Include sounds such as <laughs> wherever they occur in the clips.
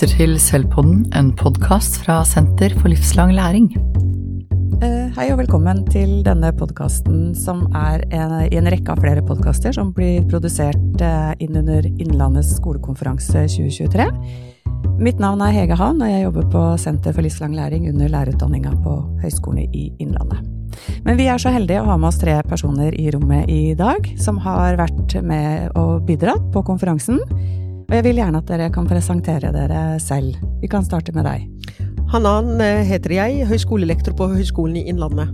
lytter til Selvpodden, en podkast fra Senter for livslang læring. Eh, hei og velkommen til denne podkasten som er en, i en rekke av flere podkaster som blir produsert eh, inn under Innlandets skolekonferanse 2023. Mitt navn er Hege Hahn, og jeg jobber på Senter for livslang læring under lærerutdanninga på Høgskolen i Innlandet. Men vi er så heldige å ha med oss tre personer i rommet i dag, som har vært med og bidratt på konferansen. Og jeg vil gjerne at dere kan presentere dere selv. Vi kan starte med deg. Hanan eh, heter jeg, høyskolelektor på Høgskolen i Innlandet.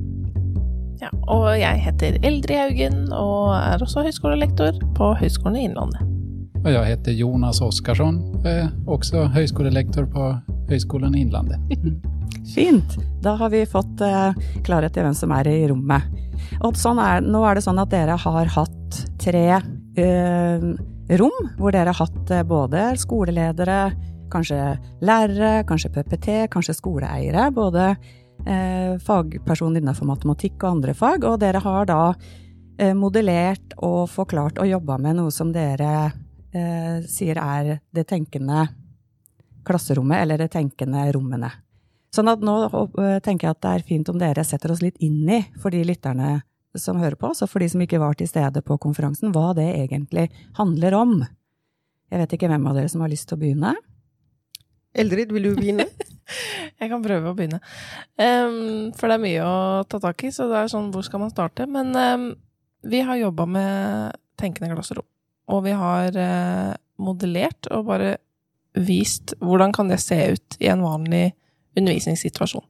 Ja, og jeg heter Eldrid Haugen og er også høyskolelektor på Høgskolen i Innlandet. Og jeg heter Jonas Oskarsson, også høyskolelektor på Høgskolen i Innlandet. <laughs> Fint. Da har vi fått uh, klarhet i hvem som er i rommet. Og sånn er, nå er det sånn at dere har hatt tre uh, rom, hvor dere har hatt uh, både skoleledere, kanskje lærere, kanskje PPT, kanskje skoleeiere. Både fagpersoner innenfor matematikk og andre fag. Og dere har da modellert og forklart og jobba med noe som dere sier er det tenkende klasserommet, eller det tenkende rommene. Sånn at nå tenker jeg at det er fint om dere setter oss litt inn i, for de lytterne som hører på, så for de som ikke var til stede på konferansen, hva det egentlig handler om. Jeg vet ikke hvem av dere som har lyst til å begynne? Eldrid, vil du begynne? <laughs> jeg kan prøve å begynne. Um, for det er mye å ta tak i, så det er sånn hvor skal man starte? Men um, vi har jobba med tenkende klasserom. Og vi har uh, modellert og bare vist hvordan kan det se ut i en vanlig undervisningssituasjon.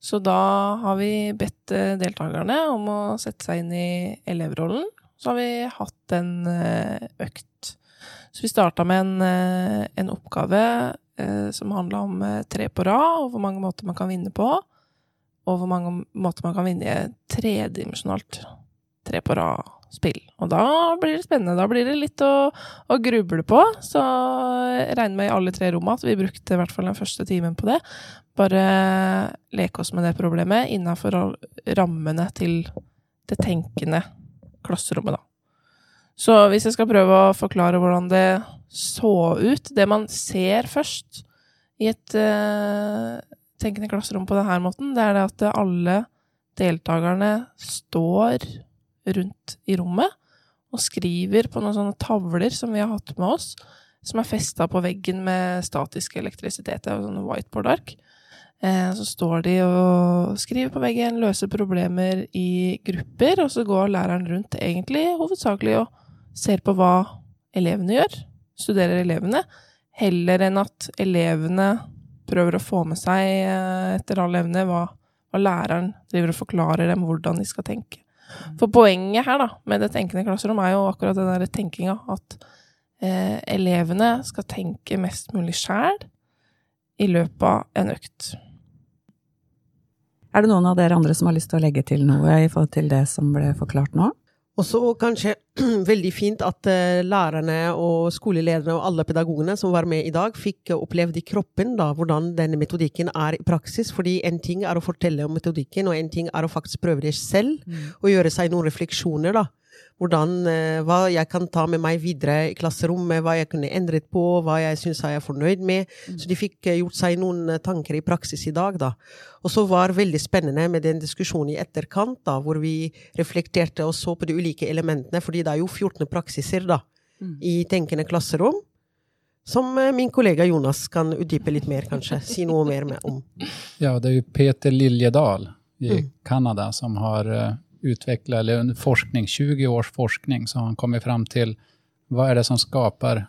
Så da har vi bedt eh, deltakerne om å sette seg inn i elevrollen. Så har vi hatt en eh, økt. Så vi starta med en, eh, en oppgave som handla om tre på rad, og hvor mange måter man kan vinne på. Og hvor mange måter man kan vinne i et tredimensjonalt tre på rad spill. Og da blir det spennende. Da blir det litt å, å gruble på. Så jeg regner med i alle tre rommene at vi brukte i hvert fall den første timen på det. Bare leke oss med det problemet innafor rammene til det tenkende klasserommet, da. Så hvis jeg skal prøve å forklare hvordan det så ut, det man ser først i et uh, tenkende klasserom på denne måten, det er det at alle deltakerne står rundt i rommet og skriver på noen sånne tavler som vi har hatt med oss, som er festa på veggen med statisk elektrisitet. Er sånne whiteboard-ark. Eh, så står de og skriver på veggen, løser problemer i grupper, og så går læreren rundt egentlig hovedsakelig og ser på hva elevene gjør, studerer elevene, heller enn at elevene prøver å få med seg eh, etter all evne hva, hva læreren driver og forklarer dem hvordan de skal tenke. For poenget her da, med det tenkende klasserom er jo akkurat den derre tenkinga at eh, elevene skal tenke mest mulig sjæl i løpet av en økt. Er det noen av dere andre som har lyst til å legge til noe i forhold til det som ble forklart nå? Også kanskje <clears throat> veldig fint at uh, lærerne og skolelederne og alle pedagogene som var med i dag, fikk uh, opplevd i kroppen da, hvordan denne metodikken er i praksis. Fordi en ting er å fortelle om metodikken, og en ting er å faktisk prøve det selv. Mm. Og gjøre seg noen refleksjoner. da hvordan, eh, hva jeg kan ta med meg videre i klasserommet, hva jeg kunne endret på, hva jeg syns jeg er fornøyd med. Mm. Så de fikk eh, gjort seg noen eh, tanker i praksis i dag, da. Og så var det veldig spennende med den diskusjonen i etterkant, da, hvor vi reflekterte og så på de ulike elementene, fordi det er jo 14 praksiser da, mm. i tenkende klasserom. Som min kollega Jonas kan utdype litt mer, kanskje. Si noe mer om. Ja, det er jo Peter Liljedal i mm. Som har utveckla, eller under forskning, 20 års forskning, så har han kommit fram till vad är det som skapar,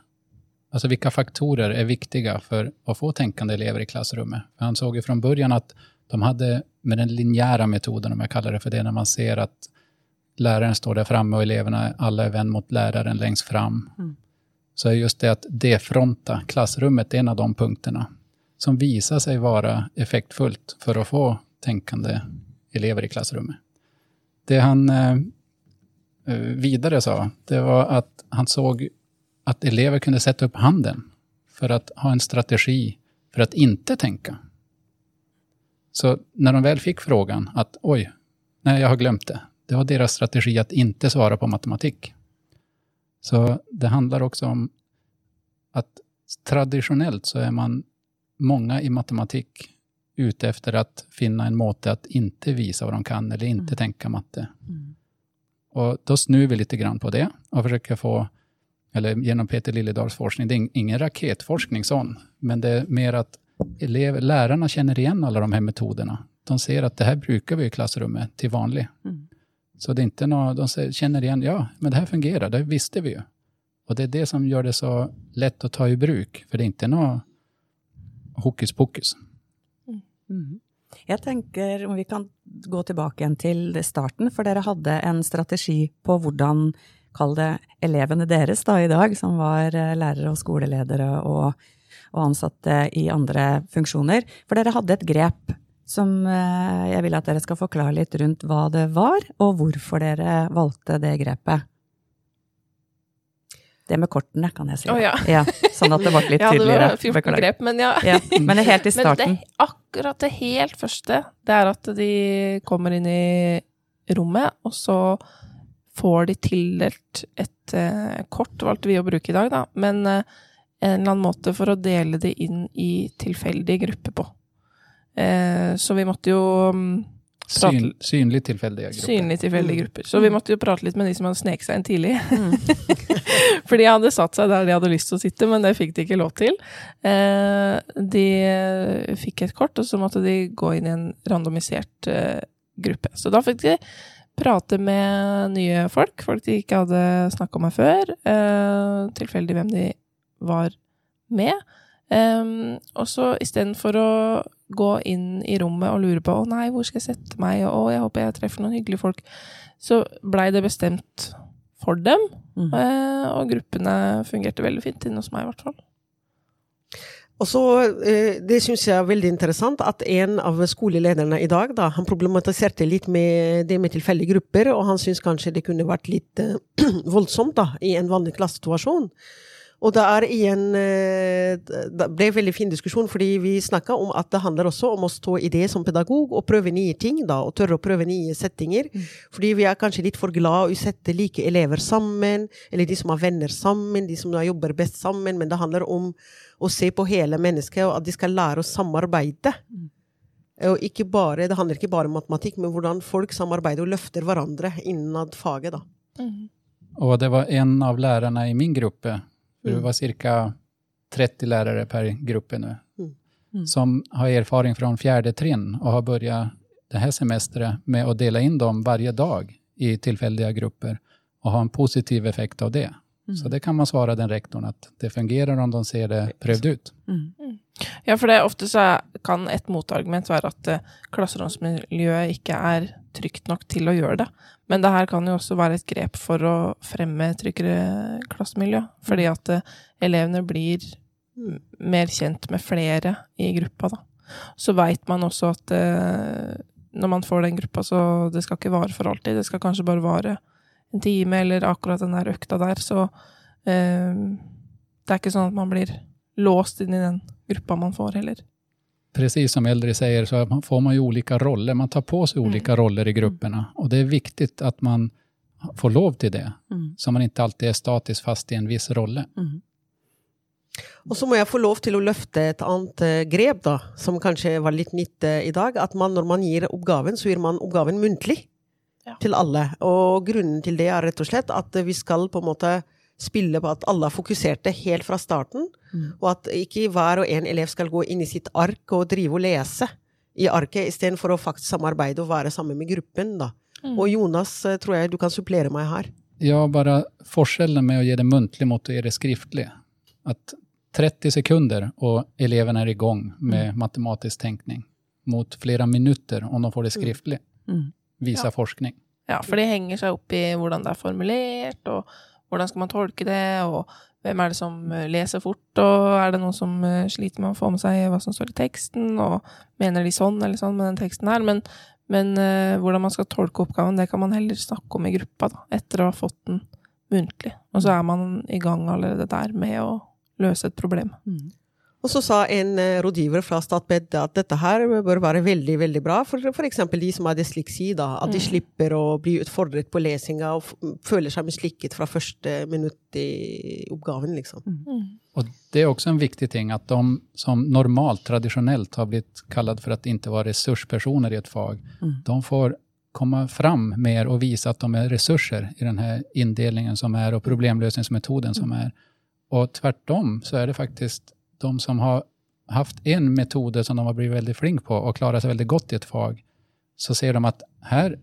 alltså vilka faktorer är viktiga för att få tänkande elever i klassrummet. För han såg ju från början att de hade med den linjära metoden, om jag kallar det för det, när man ser att läraren står där framme och eleverna alla är vänd mot läraren längst fram. Mm. Så er just det att defronta klassrummet är en av de punkterna som visar sig vara effektfullt för att få tänkande elever i klassrummet. Det han eh, eh, sa, det var att han såg att elever kunde sätta upp handen för att ha en strategi för att inte tänka. Så när de väl fick frågan att oj, nej, jag har glömt det. Det var deras strategi att inte svara på matematik. Så det handlar också om att traditionellt så är man många i matematik ute efter att finna en måte att inte visa vad de kan eller inte tänka matte. Mm. Och då snur vi lite grann på det och försöker få, eller genom Peter Lilledals forskning, det är ingen raketforskning sån, men det är mer att elever, lärarna känner igen alla de här metoderna. De ser att det här brukar vi i klassrummet till vanlig. Mm. Så det är inte något, de kjenner känner igen, ja, men det här fungerar, det visste vi ju. Och det är det som gör det så lätt att ta i bruk, för det är inte något hokus pokus. Mhm. Jeg tenker om vi kan gå tilbake igjen til starten, for dere hadde en strategi på hvordan, kall det elevene deres da i dag, som var eh, lærere og skoleledere og, og ansatte i andre funksjoner. For dere hadde et grep som eh, jeg vil at dere skal forklare litt rundt hva det var, og hvorfor dere valgte det grepet. Det med kortene, kan jeg si. Oh, ja. sånn at det ble litt tydeligere. <laughs> Ja, det var 14 grep, men ja. Ja, men det helt i starten. <laughs> Men det, akkurat det helt første, det er at de kommer inn i rommet, og så får de tildelt et eh, kort, valgte vi å bruke i dag, da, men eh, en eller annen måte for å dele det inn i tilfeldige grupper på. Eh, så vi måtte jo mm, Syn, synlig tilfeldige grupper. synlig tilfeldige Mm. grupper. Så vi måtte jo prate litt med de som hadde sneket seg inn tidlig. Mm. <laughs> For de hadde satt seg der de hadde lyst til å sitte, men det fikk de ikke lov til. Eh, de fikk et kort, og så måtte de gå inn i en randomisert eh, gruppe. Så da fikk de prate med nye folk, folk de ikke hadde snakka med før. Eh, tilfeldig hvem de var med. Um, og så istedenfor å gå inn i rommet og lure på å nei, hvor skal jeg sette meg, og å, jeg håper jeg treffer noen hyggelige folk, så blei det bestemt for dem. Mm. Uh, og gruppene fungerte veldig fint inne hos meg, i hvert fall. Og så, eh, Det syns jeg er veldig interessant at en av skolelederne i dag da, han problematiserte litt med det med tilfeldige grupper, og han syns kanskje det kunne vært litt eh, <clears throat> voldsomt da, i en vanlig klassesituasjon. Og det er igjen eh, Det ble en veldig fin diskusjon, fordi vi snakka om at det handler også om å stå i det som pedagog og prøve nye ting, da, og tørre å prøve nye settinger. Fordi vi er kanskje litt for glad i å sette like elever sammen, eller de som har venner sammen, de som jobber best sammen, men det handler om å se på hele mennesket, og at de skal lære å samarbeide. Og ikke bare, det handler ikke bare om matematikk, men hvordan folk samarbeider og løfter hverandre innad faget. da. Och det var en av lærerne i min grupp, för det Mm. var cirka 30 lärare per grupp nu, Mm. Mm. som har erfaring från fjärde trinn och har börjat det här semestret med att dela in dem varje dag i tillfälliga grupper och ha en positiv effekt av det. Så det kan man svara den rektorn att det fungerer om de ser det prøvd ut. Mm. Ja, for det ofte så kan et motargument være at eh, klasseromsmiljøet ikke er trygt nok til å gjøre det. Men det her kan jo også være et grep for å fremme tryggere klassemiljø. Fordi at eh, elevene blir mer kjent med flere i gruppa, da. Så veit man også at eh, når man får den gruppa, så det skal ikke vare for alltid. Det skal kanskje bare vare en time, eller akkurat den der økta der. Så eh, det er ikke sånn at man blir låst inn i den gruppa man får heller. Precis som äldre säger så får man ju olika roller, man tar på sig olika roller i grupperna och det är viktigt att man får lov till det, Mm. så man inte alltid är statiskt fast i en viss rolle. Mm. Og så må jeg få lov til å løfte et annet eh, grep, da, som kanskje var litt nytt eh, i dag. At man, når man gir oppgaven, så gir man oppgaven muntlig Ja. til alle. Og grunnen til det er rett og slett at vi skal på en måte spille på at alle er fokuserte helt fra starten, Mm. og at ikke hver og en elev skal gå inn i sitt ark og drive og lese i arket, istedenfor å faktisk samarbeide og være sammen med gruppen. da. Og Jonas, eh, tror jeg du kan supplere meg her. Ja, bare forskjellen med å gi det muntlig mot å gi det skriftlig. At 30 sekunder og eleven er i gang med matematisk tenkning. mot flere minutter om de får det skriftlig, Mm. visar Ja. forskning. Ja, for det henger seg opp i hvordan det er formulert, og hvordan skal man tolke det, og hvem er det som eh, leser fort, og er det noen som eh, sliter med å få med seg hva som står i teksten, og mener de sånn eller sånn med den teksten her, men, men uh, hvordan man skal tolke oppgaven, det kan man heller snakke om i gruppa, da, etter å ha fått den muntlig. Og så er man i gang allerede der med å løse et problem. Mm. Og så sa en eh, rådgiver fra Statped at dette her bør være veldig veldig bra for f.eks. de som har dysleksi. da, At de slipper å bli utfordret på lesinga og f føler seg mislykket fra første minutt i oppgaven. liksom. Och det er også en viktig ting at de som normalt, tradisjonelt, har blivit for at att ikke var ressurspersoner i et fag, de får komme fram mer og vise at de er ressurser i den här indelningen som er, og problemløsningsmetoden som är. Och tvärtom så er det faktiskt de som har haft en metod som de har blivit väldigt flink på och klarat sig väldigt gott i ett fag, så ser de att här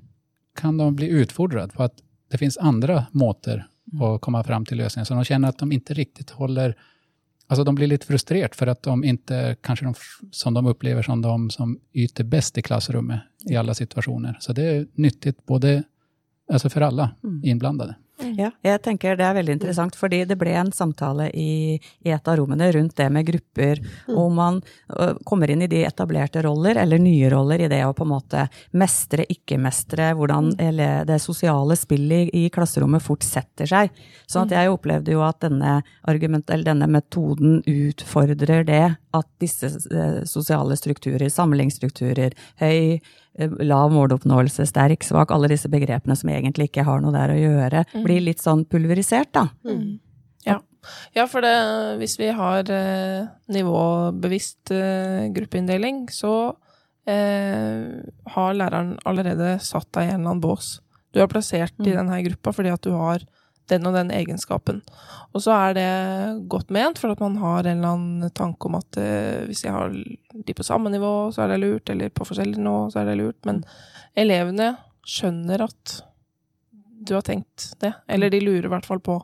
kan de bli utfordret på att det finns andra måter att komma fram till lösningar. Så de känner att de inte riktigt håller Alltså de blir lite frustrerade för att de inte, kanske de, som de upplever som de som yter bäst i klassrummet i alla situationer. Så det är nyttigt både alltså för alla inblandade. Ja, jeg tenker det er veldig interessant, fordi det ble en samtale i, i et av rommene rundt det med grupper, og man kommer inn i de etablerte roller, eller nye roller, i det å på en måte mestre, ikke-mestre, hvordan eller, det sosiale spillet i, i klasserommet fort setter seg. Så at jeg opplevde jo at denne, argument, eller denne metoden utfordrer det, at disse sosiale strukturer, samlingsstrukturer, høy, lav måloppnåelse, sterk, svak, alle disse begrepene som egentlig ikke har noe der å gjøre, blir litt sånn pulverisert, da. Ja. ja, for det, hvis vi har eh, nivåbevisst eh, gruppeinndeling, så eh, har læreren allerede satt deg i en eller annen bås. Du er plassert i denne gruppa fordi at du har den og den egenskapen. Og så er det godt ment, for at man har en eller annen tanke om at eh, hvis jeg har de på samme nivå, så er det lurt, eller på forskjellig nivå, så er det lurt. Men elevene skjønner at du har tenkt det. Eller de lurer i hvert fall på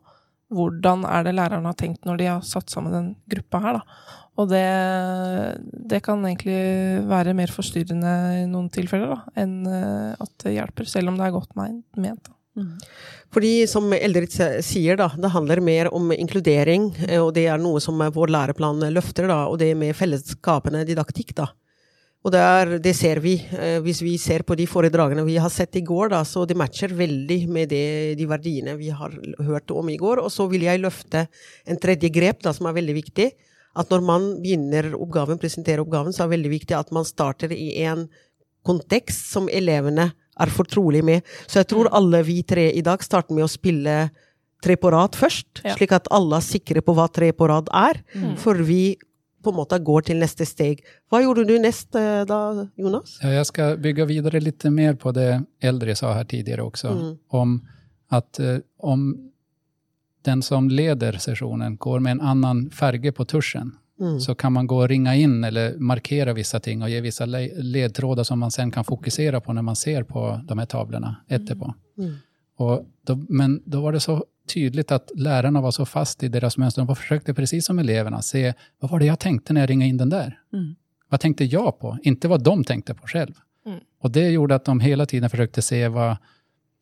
hvordan er det læreren har tenkt når de har satt sammen den gruppa her, da. Og det, det kan egentlig være mer forstyrrende i noen tilfeller, da, enn eh, at det hjelper, selv om det er godt ment, da. Fordi som Eldrid sier, da, det handler mer om inkludering, eh, og det er noe som vår læreplan løfter, da, og det med fellesskapende didaktikk, da. Og det, er, det ser vi. eh, Hvis vi ser på de foredragene vi har sett i går, da, så det matcher veldig med det, de verdiene vi har hørt om i går. Og så vil jeg løfte en tredje grep da, som er veldig viktig. At når man begynner oppgaven, presenterer oppgaven, så er det veldig viktig at man starter i en kontekst som elevene er fortrolig med. Så jeg tror alle vi tre i dag starter med å spille tre på rad først, Ja. slik at alle er sikre på hva tre på rad er, før vi på en måte går til neste steg. Hva gjorde du nest eh, da, Jonas? Ja, skal bygge videre litt lite mer på det eldre sa her tidligere også, mm. Om att eh, om den som leder sessionen går med en annen farge på tuschen så kan man gå og ringe inn eller markere vissa ting og ge vissa ledtråder som man sen kan fokusere på når man ser på de her tavlene etterpå. Och då, men da var det så tydligt att lärarna var så fast i deras mönster. De försökte precis som eleverna se, vad var det jag tänkte när jag ringade in den där? Vad tänkte jag på? Inte vad de tänkte på själv. Och det gjorde att de hela tiden försökte se vad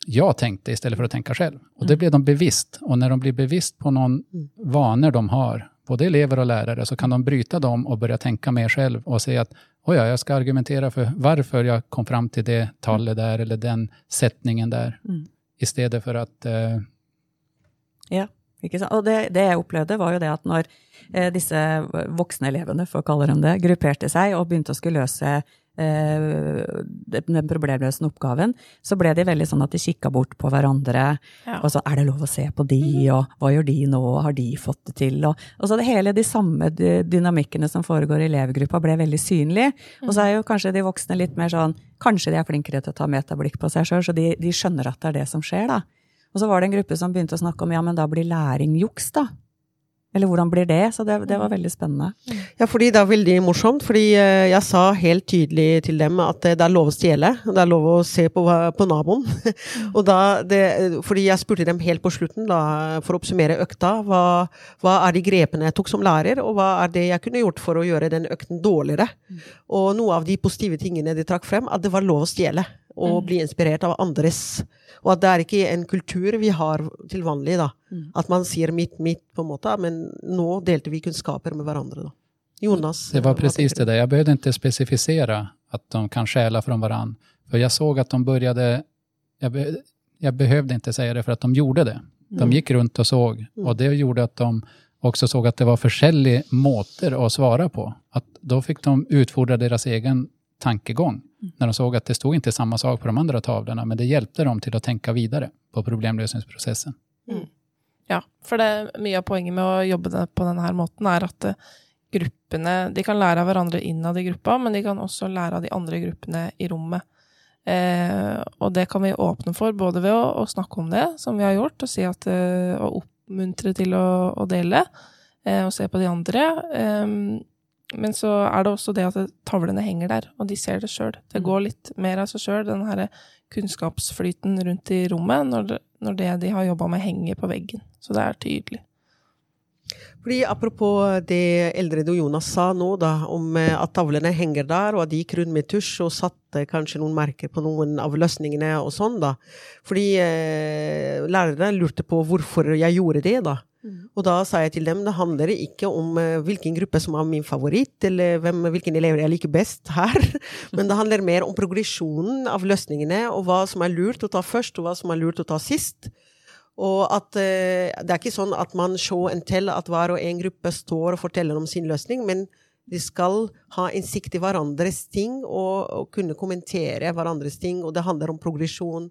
jag tänkte istället för att tänka själv. Och det blev de bevisst. Och när de blir bevisst på någon vanor de har, både elever och lärare, så kan de bryta dem och börja tänka mer själv och säga att oj, ja, jag ska argumentera för varför jag kom fram till det tallet där eller den sättningen där. Istället för att eh, Ja, ikke sant? Og det, det jeg opplevde, var jo det at når eh, disse voksne elevene, for å kalle dem det, grupperte seg og begynte å skulle løse eh, den problemløsende oppgaven, så ble de veldig sånn at de kikka bort på hverandre. Ja. Og så er det lov å se på de, og hva gjør de nå, har de fått det til? Og, og så det hele de samme dynamikkene som foregår i elevgruppa, ble veldig synlige. Og så er jo kanskje de voksne litt mer sånn Kanskje de er flinkere til å ta metablikk på seg sjøl, så de, de skjønner at det er det som skjer, da. Og så var det en gruppe som begynte å snakke om ja, men da blir læring juks, da. Eller hvordan blir det? Så det, det var veldig spennende. Ja, fordi det er veldig morsomt. Fordi eh, jeg sa helt tydelig til dem at eh, det er lov å stjele. Det er lov å se på, på naboen. <laughs> og da, det, fordi jeg spurte dem helt på slutten, da, for å oppsummere økta, hva, hva er de grepene jeg tok som lærer, og hva er det jeg kunne gjort for å gjøre den økten dårligere. Og noe av de positive tingene de trakk frem, at det var lov å stjele. Og bli inspirert av andres. Og at det er ikke en kultur vi har til vanlig, da. At man sier mitt, mitt, på en måte. Men nå delte vi kunnskaper med hverandre, da. Jonas? Det var precis det där. Jag behövde inte specificera att de kan stjäla från hverandre, För jag såg att de började, jag, be, jag behövde inte säga det för att de gjorde det. De gick runt och såg och det gjorde att de, också såg att det var forskjellige måter å svare på. Att då fick de utfordra deres egen tankegång. När de såg att det stod inte samma sak på de andra tavlorna, men det hjälpte dem till att tänka vidare på problemlösningsprocessen. Ja, for det, mye av poenget med å jobbe på denne måten er at eh, gruppene De kan lære av hverandre innad i gruppa, men de kan også lære av de andre gruppene i rommet. Eh, og det kan vi åpne for, både ved å, å, snakke om det, som vi har gjort, og si at, eh, oppmuntre til å, å dele, eh, og se på de andre. Men så er det også det at tavlene henger der, og de ser det sjøl. Det går litt mer av seg sjøl, den her kunnskapsflyten rundt i rommet, når det, når det de har jobba med, henger på veggen. Så det er tydelig. Fordi Apropos det Eldred og Jonas sa nå, da, om eh, at tavlene henger der, og at de gikk rundt med tusj og satte kanskje noen merker på noen av løsningene og sånn, da. Fordi eh, lærerne lurte på hvorfor jeg gjorde det, da. Mm. Og da sa jeg til dem det handler ikke om eh, hvilken gruppe som er min favoritt, eller hvem, hvilken elever jeg liker best her, <laughs> men det handler mer om progresjonen av løsningene, og hva som er lurt å ta først, og hva som er lurt å ta sist. Og at eh, det er ikke sånn at man show and tell at hver og en gruppe står og forteller om sin løsning, men de skal ha innsikt i hverandres ting og, og, kunne kommentere hverandres ting. Og det handler om progresjon,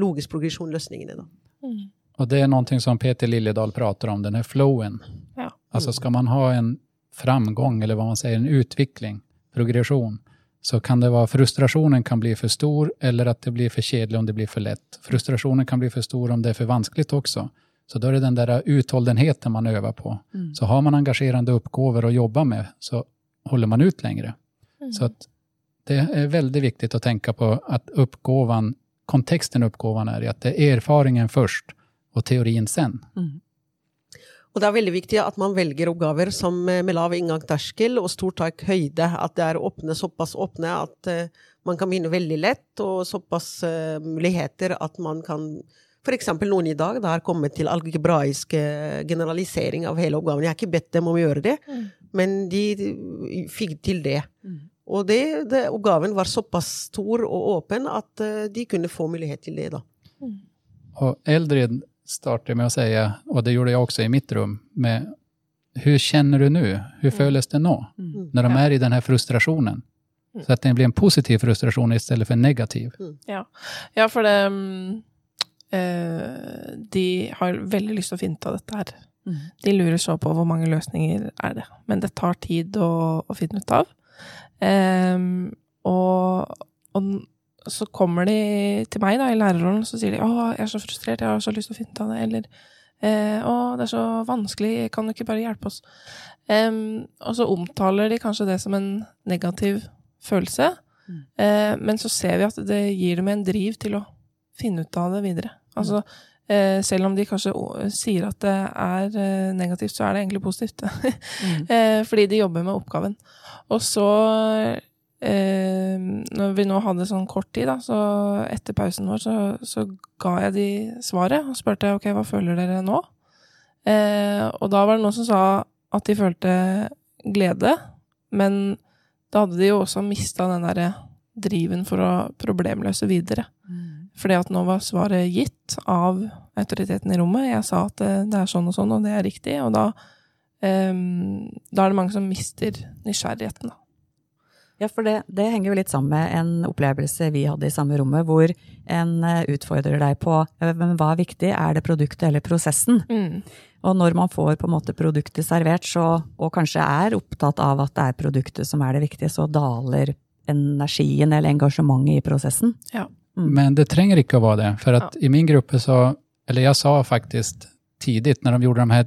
logisk progresjon, løsningene. da. Mm. Og det er noe som Peter Liljedal prater om, denne flowen. Ja. Altså skal man ha en framgång, eller hva man sier, en utvikling, progresjon, så kan det vara frustrationen kan bli för stor eller att det blir för kedligt om det blir för lätt. Frustrationen kan bli för stor om det är för vanskligt också. Så då är det den där uthållenheten man övar på. Mm. Så har man engagerande uppgåvor att jobba med så håller man ut längre. Mm. Så att det är väldigt viktigt att tänka på att uppgåvan, kontexten uppgåvan är i at det er erfaringen først og teorien sen. Mm. Og det er veldig viktig at man velger oppgaver som eh, med lav inngangsterskel og stor tak høyde. At det er åpne, såpass åpne at uh, man kan begynne veldig lett, og såpass uh, muligheter at man kan F.eks. noen i dag det har kommet til algebraisk generalisering av hele oppgaven. Jeg har ikke bedt dem om å gjøre det, mm. men de, fikk til det. Mm. Og det, det, oppgaven var såpass stor og åpen at uh, de kunne få mulighet til det. da. Mm. Og Eldrid starta med å si, og det gjorde jeg også i mitt rom, med hur kjenner du nå? Hur mm. føles det nå? Mm. Når de er i denne frustrasjonen. Mm. Så at det blir en positiv frustrasjon i stedet for en negativ. Mm. Ja. ja, for det øh, De har veldig lyst til å finne ut av dette her. Mm. De lurer så på hvor mange løsninger er det. Men det tar tid å, å finne ut av. Um, og, og så kommer de til meg da, i lærerrollen så sier de 'Å, jeg er så frustrert, jeg har så lyst til å finne ut av det', eller eh, 'Å, det er så vanskelig, kan du ikke bare hjelpe oss?' Um, og så omtaler de kanskje det som en negativ følelse, mm. uh, men så ser vi at det gir dem en driv til å finne ut av det videre. Altså, uh, selv om de kanskje sier at det er uh, negativt, så er det egentlig positivt. mm. <laughs> fordi de jobber med oppgaven. Og så eh, når vi nå hadde sånn kort tid, da, så etter pausen vår, så, så ga jeg de svaret og spurte ok, hva føler dere nå? Eh, og da var det noen som sa at de følte glede, men da hadde de jo også mista den derre driven for å problemløse videre. Mm. Fordi at nå var svaret gitt av autoriteten i rommet. Jeg sa at det, det er sånn og sånn, og det er riktig. Og da, um, da er det mange som mister nysgjerrigheten, da. Ja, for det, det, henger jo litt sammen med en opplevelse vi hadde i samme rommet, hvor en eh, utfordrer deg på men hva er viktig, er det produktet eller prosessen? Mm. Og når man får på en måte produktet servert, så, og kanskje er opptatt av at det er produktet som er det viktige, så daler energien eller engasjementet i prosessen. Ja. Mm. Men det trenger ikke å være det. For at ja. i min gruppe så Eller jeg sa faktisk tidlig, når de gjorde de her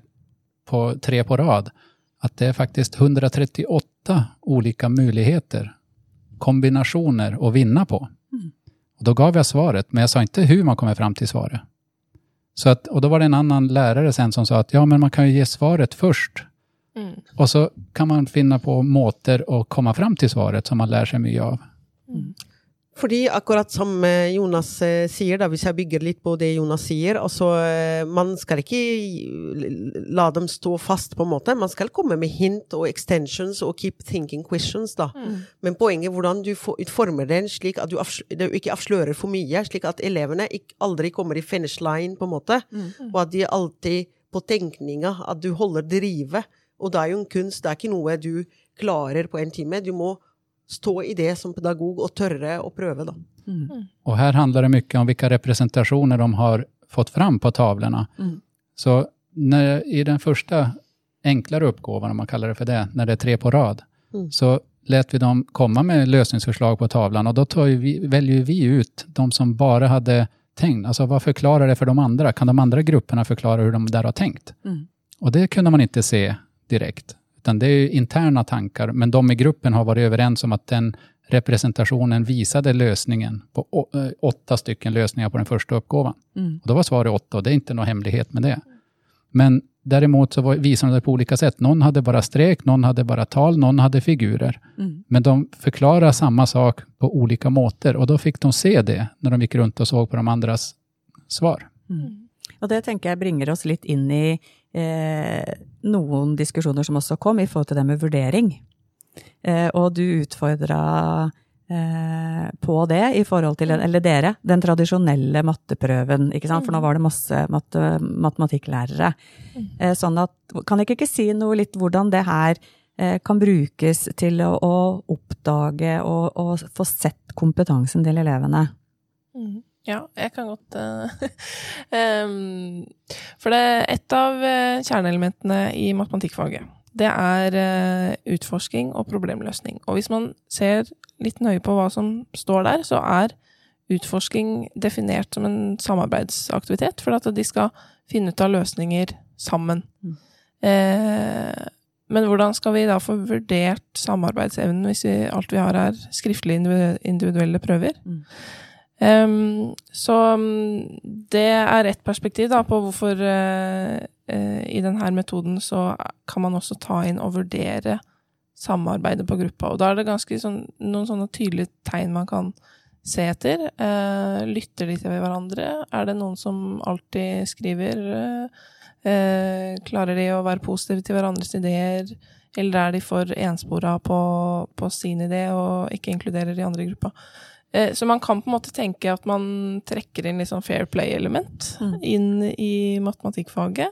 på tre på rad, at det er faktisk 138 olika muligheter, kombinationer å vinne på. Mm. Och då gav jeg svaret, men jeg sa ikke hvordan man kommer fram til svaret. Så att, och då var det en annen lärare sen som sa at ja, men man kan jo gi svaret først. Mm. Och så kan man finne på måter å komme fram til svaret som man lærer seg mye av. Mm. Fordi akkurat som eh, Jonas eh, sier, da, hvis jeg bygger litt på det Jonas sier altså Man skal ikke la dem stå fast, på en måte. Man skal komme med hint og extensions og keep thinking questions, da. Mm. Men poenget er hvordan du utformer den slik at du, du, ikke avslører for mye, slik at elevene aldri kommer i finish line, på en måte. Mm. Og at de alltid på tenkninga, at du holder drive. Og det er jo en kunst, det er ikke noe du klarer på en time. Du må stå i det som pedagog og tørre å prøve, da. Mm. Og her handler det mye om vilka representationer de har fått fram på tavlene. Mm. Så når, i den første enklere oppgaven, om man kaller det for det, når det er tre på rad, Mm. så lät vi dem komme med løsningsforslag på tavlan Og da velger vi, väljer vi ut de som bare hadde tenkt. Altså, hva forklarer det for de andre? Kan de andre gruppene forklare hvordan de der har tenkt? Mm. Og det kunne man ikke se direkt. Utan det är interna tankar, men de i gruppen har varit överens om att den representationen visade lösningen på eh, åtta stycken lösningar på den första uppgåvan. Mm. Och då var svaret åtta och det är inte någon hemlighet med det. Men däremot så var- visade de det på olika sätt. Någon hade bara streck, någon hade bara tal, någon hade figurer. Mm. Men de förklarar samma sak på olika måter och då fick de se det när de gick runt och såg på de andras svar. Mm. Og det tenker jeg bringer oss litt inn i noen diskusjoner som også kom i forhold til det med vurdering. Eh, og du utfordra eh, på det i forhold til, eller dere, den tradisjonelle matteprøven, ikke sant? For nå var det masse matte, matematikklærere. Eh, sånn at, kan dere ikke si noe litt hvordan det her eh, kan brukes til å oppdage og, og få sett kompetansen til elevene? Mm. Ja, jeg kan godt <laughs> em, For det et av eh, kjerneelementene i matematikkfaget. Det er eh, utforsking og problemløsning. Og hvis man ser litt nøye på hva som står der, så er utforsking definert som en samarbeidsaktivitet, for at de skal finne ut av løsninger sammen. Mm. Eh, men hvordan skal vi da få vurdert samarbeidsevnen hvis vi, alt vi har er skriftlige individuelle prøver? Mm. Ehm, så mm, det er ett perspektiv da, på hvorfor uh, uh, i denne metoden så kan man også ta inn og vurdere samarbeidet på gruppa. Og da er det ganske sånn, noen sånne tydelige tegn man kan se etter. Uh, lytter de til hverandre? Er det noen som alltid skriver? Klarer de å være positive til hverandres ideer? Eller er de for enspora på, på sin idé og ikke inkluderer de andre i gruppa? Eh, Så man kan på en måte tenke at man trekker inn litt sånn fair play-element Mm. inn i matematikkfaget.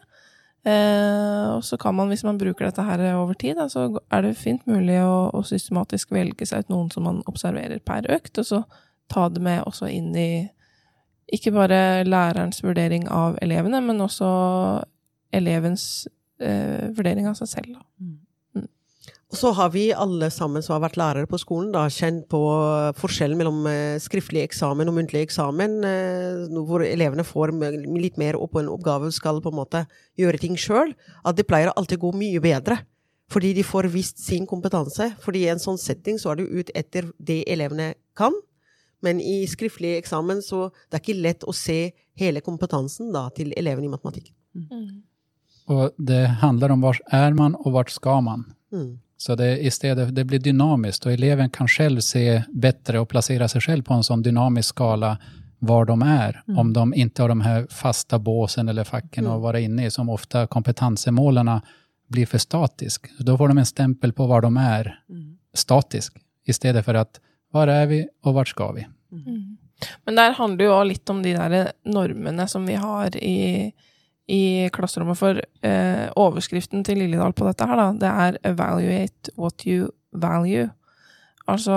Eh, og så kan man, hvis man bruker dette her over tid, da, så er det fint mulig å, å systematisk velge seg ut noen som man observerer per økt, og så ta det med også inn i ikke bare lærerens vurdering av elevene, men også elevens eh, vurdering av seg selv. Da. Og så har vi alle sammen som har vært lærere på skolen, da, kjent på forskjellen mellom eh, skriftlig eksamen og muntlig eksamen, eh, hvor elevene får litt mer opp på en oppgave og skal på en måte gjøre ting sjøl, at det pleier alltid å gå mye bedre. Fordi de får vist sin kompetanse. Fordi i en sånn setting så er du ut etter det elevene kan. Men i skriftlig eksamen så det er ikke lett å se hele kompetansen da, til elevene i matematikk. Och det handler om hvor er man og hvor skal man. Mm. Så det, istället, det blir dynamiskt och eleven kan själv se bättre och placera sig själv på en sånn dynamisk skala var de är. Om de inte har de här fasta båsen eller facken att vara inne i, som ofta kompetansemålene blir för statisk. Då får de en stämpel på var de är, statisk, istället för att var är vi och vart ska vi? Men der handler jo òg litt om de der normene som vi har i, i klasserommet. For eh, overskriften til Lilledal på dette her, da, det er 'evaluate what you value'. Altså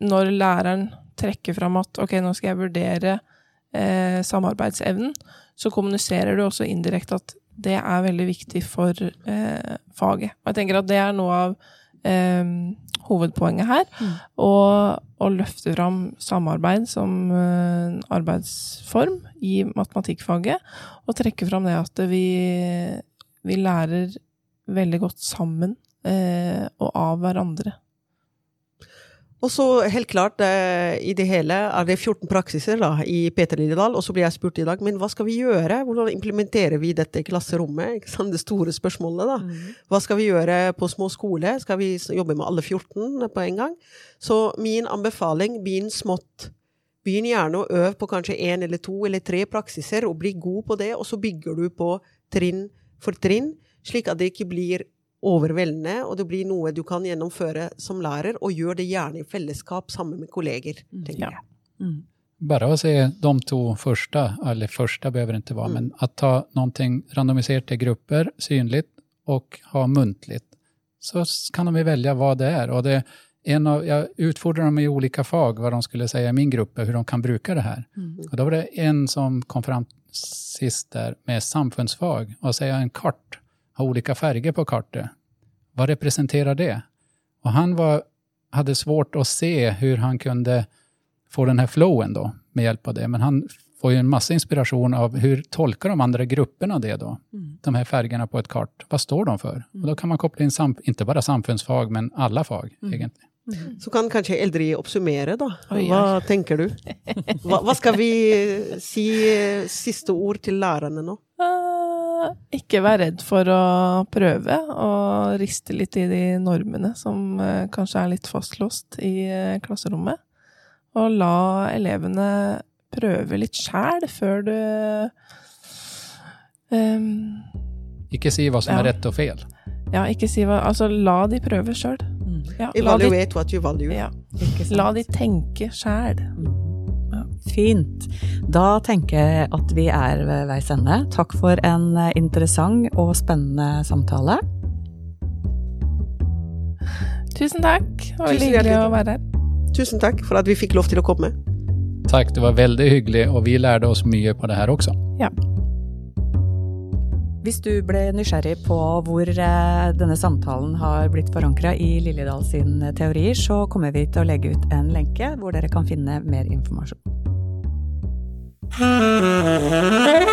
når læreren trekker fram at ok, nå skal jeg vurdere eh, samarbeidsevnen, så kommuniserer du også indirekte at det er veldig viktig for eh, faget. Og jeg tenker at det er noe av eh, hovedpoenget her. Og å løfte fram samarbeid som eh, arbeidsform i matematikkfaget, og trekke fram det at vi, vi lærer veldig godt sammen eh, og av hverandre. Og så helt klart, eh, i det hele er det 14 praksiser da, i Peter Lilledal, og så blir jeg spurt i dag, men hva skal vi gjøre? Hvordan implementerer vi dette i klasserommet? Det store spørsmålet da. Hva skal vi gjøre på små skole? Skal vi jobbe med alle 14 på en gang? Så min anbefaling, begynn smått. Begynn gjerne å øve på kanskje én eller to eller tre praksiser, og bli god på det, og så bygger du på trinn for trinn, slik at det ikke blir overveldende, og det blir noe du kan gjennomføre som lærer, og gjør det gjerne i fellesskap sammen med kolleger, tenker Ja. jeg. Mm. Bare å se de to første, eller første behøver det være, vara, Mm. men å ta noe randomisert i grupper, synlig, og ha muntlig, Så kan de velge hva det er. og det, en av, jeg utfordret dem i olika fag, hva de skulle si i min gruppe, hvordan de kan bruke det her. Mm. Og Da var det en som kom fram sist der med samfunnsfag, og sa en kart, ha olika färger på kartet. Vad representerar det? Och han var, hade svårt att se hur han kunde få den här flowen då, med hjälp av det. Men han får ju en massa inspiration av hur tolkar de andra grupperna det då? De här färgerna på ett kart. Vad står de för? Och då kan man koppla in, sam, inte bara samfundsfag, men alla fag egentligen. Så kan kanskje Eldrid oppsummere, da. Hva tenker du? <laughs> Hva, hva skal vi si siste ord til lærerne nå? Ikke vær redd for å prøve, og riste litt i de normene som eh, kanskje er litt fastlåst i eh, klasserommet. Og la elevene prøve litt sjæl før du um, Ikke si hva som Ja. er rett og fel. Ja, ikke si hva Altså, la de prøve sjøl. Ja, la de, what you value. ja, la de tenke sjæl. Fint. Da tenker jeg at vi er ved veis ende. Takk for en eh, interessant og spennende samtale. Tusen takk. Det var veldig hyggelig å være her. Tusen takk for at vi fikk lov til å komme. Takk, det var veldig hyggelig, og vi lærte oss mye på det her også. Ja. Hvis du ble nysgjerrig på hvor eh, denne samtalen har blitt forankra i Liljedal sin teorier, så kommer vi til å legge ut en lenke hvor dere kan finne mer informasjon. Mm-hmm.